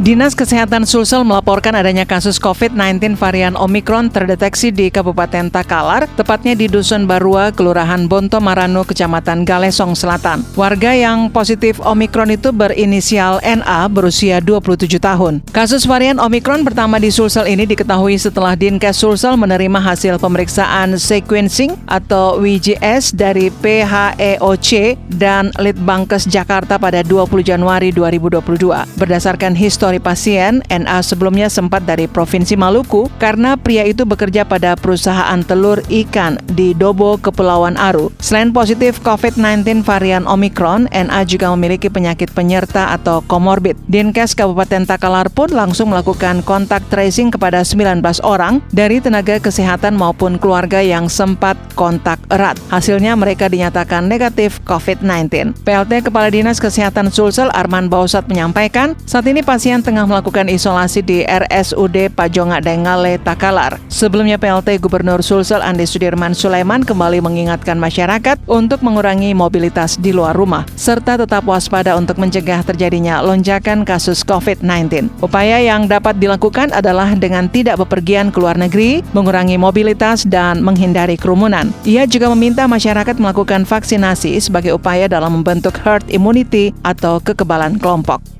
Dinas Kesehatan Sulsel melaporkan adanya kasus COVID-19 varian Omikron terdeteksi di Kabupaten Takalar, tepatnya di Dusun Barua, Kelurahan Bonto Marano, Kecamatan Galesong Selatan. Warga yang positif Omikron itu berinisial NA berusia 27 tahun. Kasus varian Omikron pertama di Sulsel ini diketahui setelah Dinkes Sulsel menerima hasil pemeriksaan sequencing atau WGS dari PHEOC dan Litbangkes Jakarta pada 20 Januari 2022. Berdasarkan histori histori pasien, NA sebelumnya sempat dari Provinsi Maluku karena pria itu bekerja pada perusahaan telur ikan di Dobo, Kepulauan Aru. Selain positif COVID-19 varian Omicron, NA juga memiliki penyakit penyerta atau komorbid. Dinkes Kabupaten Takalar pun langsung melakukan kontak tracing kepada 19 orang dari tenaga kesehatan maupun keluarga yang sempat kontak erat. Hasilnya mereka dinyatakan negatif COVID-19. PLT Kepala Dinas Kesehatan Sulsel Arman Bausat menyampaikan, saat ini pasien yang tengah melakukan isolasi di RSUD Pajonga Dengale, Takalar. Sebelumnya PLT Gubernur Sulsel Andi Sudirman Sulaiman kembali mengingatkan masyarakat untuk mengurangi mobilitas di luar rumah, serta tetap waspada untuk mencegah terjadinya lonjakan kasus COVID-19. Upaya yang dapat dilakukan adalah dengan tidak bepergian ke luar negeri, mengurangi mobilitas, dan menghindari kerumunan. Ia juga meminta masyarakat melakukan vaksinasi sebagai upaya dalam membentuk herd immunity atau kekebalan kelompok.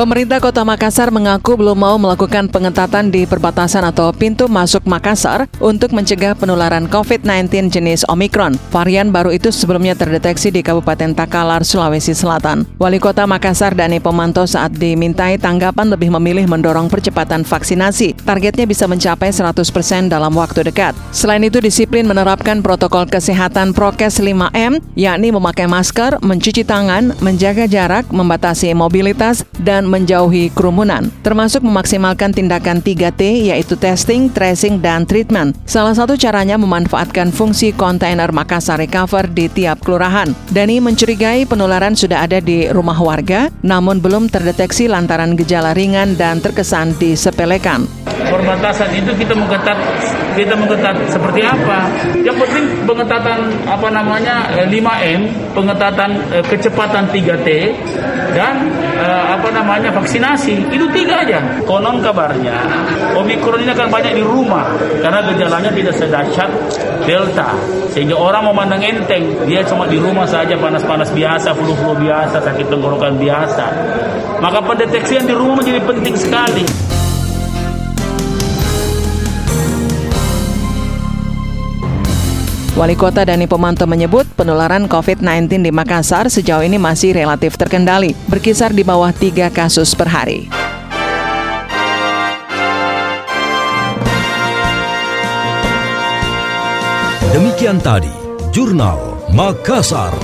Pemerintah Kota Makassar mengaku belum mau melakukan pengetatan di perbatasan atau pintu masuk Makassar untuk mencegah penularan COVID-19 jenis Omikron. Varian baru itu sebelumnya terdeteksi di Kabupaten Takalar, Sulawesi Selatan. Wali Kota Makassar Dani Pemanto saat dimintai tanggapan lebih memilih mendorong percepatan vaksinasi. Targetnya bisa mencapai 100% dalam waktu dekat. Selain itu, disiplin menerapkan protokol kesehatan prokes 5M, yakni memakai masker, mencuci tangan, menjaga jarak, membatasi mobilitas, dan dan menjauhi kerumunan, termasuk memaksimalkan tindakan 3T yaitu testing, tracing, dan treatment. Salah satu caranya memanfaatkan fungsi kontainer Makassar Recover di tiap kelurahan. Dani mencurigai penularan sudah ada di rumah warga, namun belum terdeteksi lantaran gejala ringan dan terkesan disepelekan. Perbatasan itu kita mengetat kita mengetat seperti apa? Yang penting pengetatan apa namanya 5M, eh, pengetatan eh, kecepatan 3T dan eh, apa namanya vaksinasi. Itu tiga aja. Konon kabarnya Omikron ini akan banyak di rumah karena gejalanya tidak sedahsyat Delta. Sehingga orang memandang enteng, dia cuma di rumah saja panas-panas biasa, flu-flu biasa, sakit tenggorokan biasa. Maka pendeteksian di rumah menjadi penting sekali. Wali Kota Dani Pemanto menyebut penularan COVID-19 di Makassar sejauh ini masih relatif terkendali, berkisar di bawah tiga kasus per hari. Demikian tadi, Jurnal Makassar.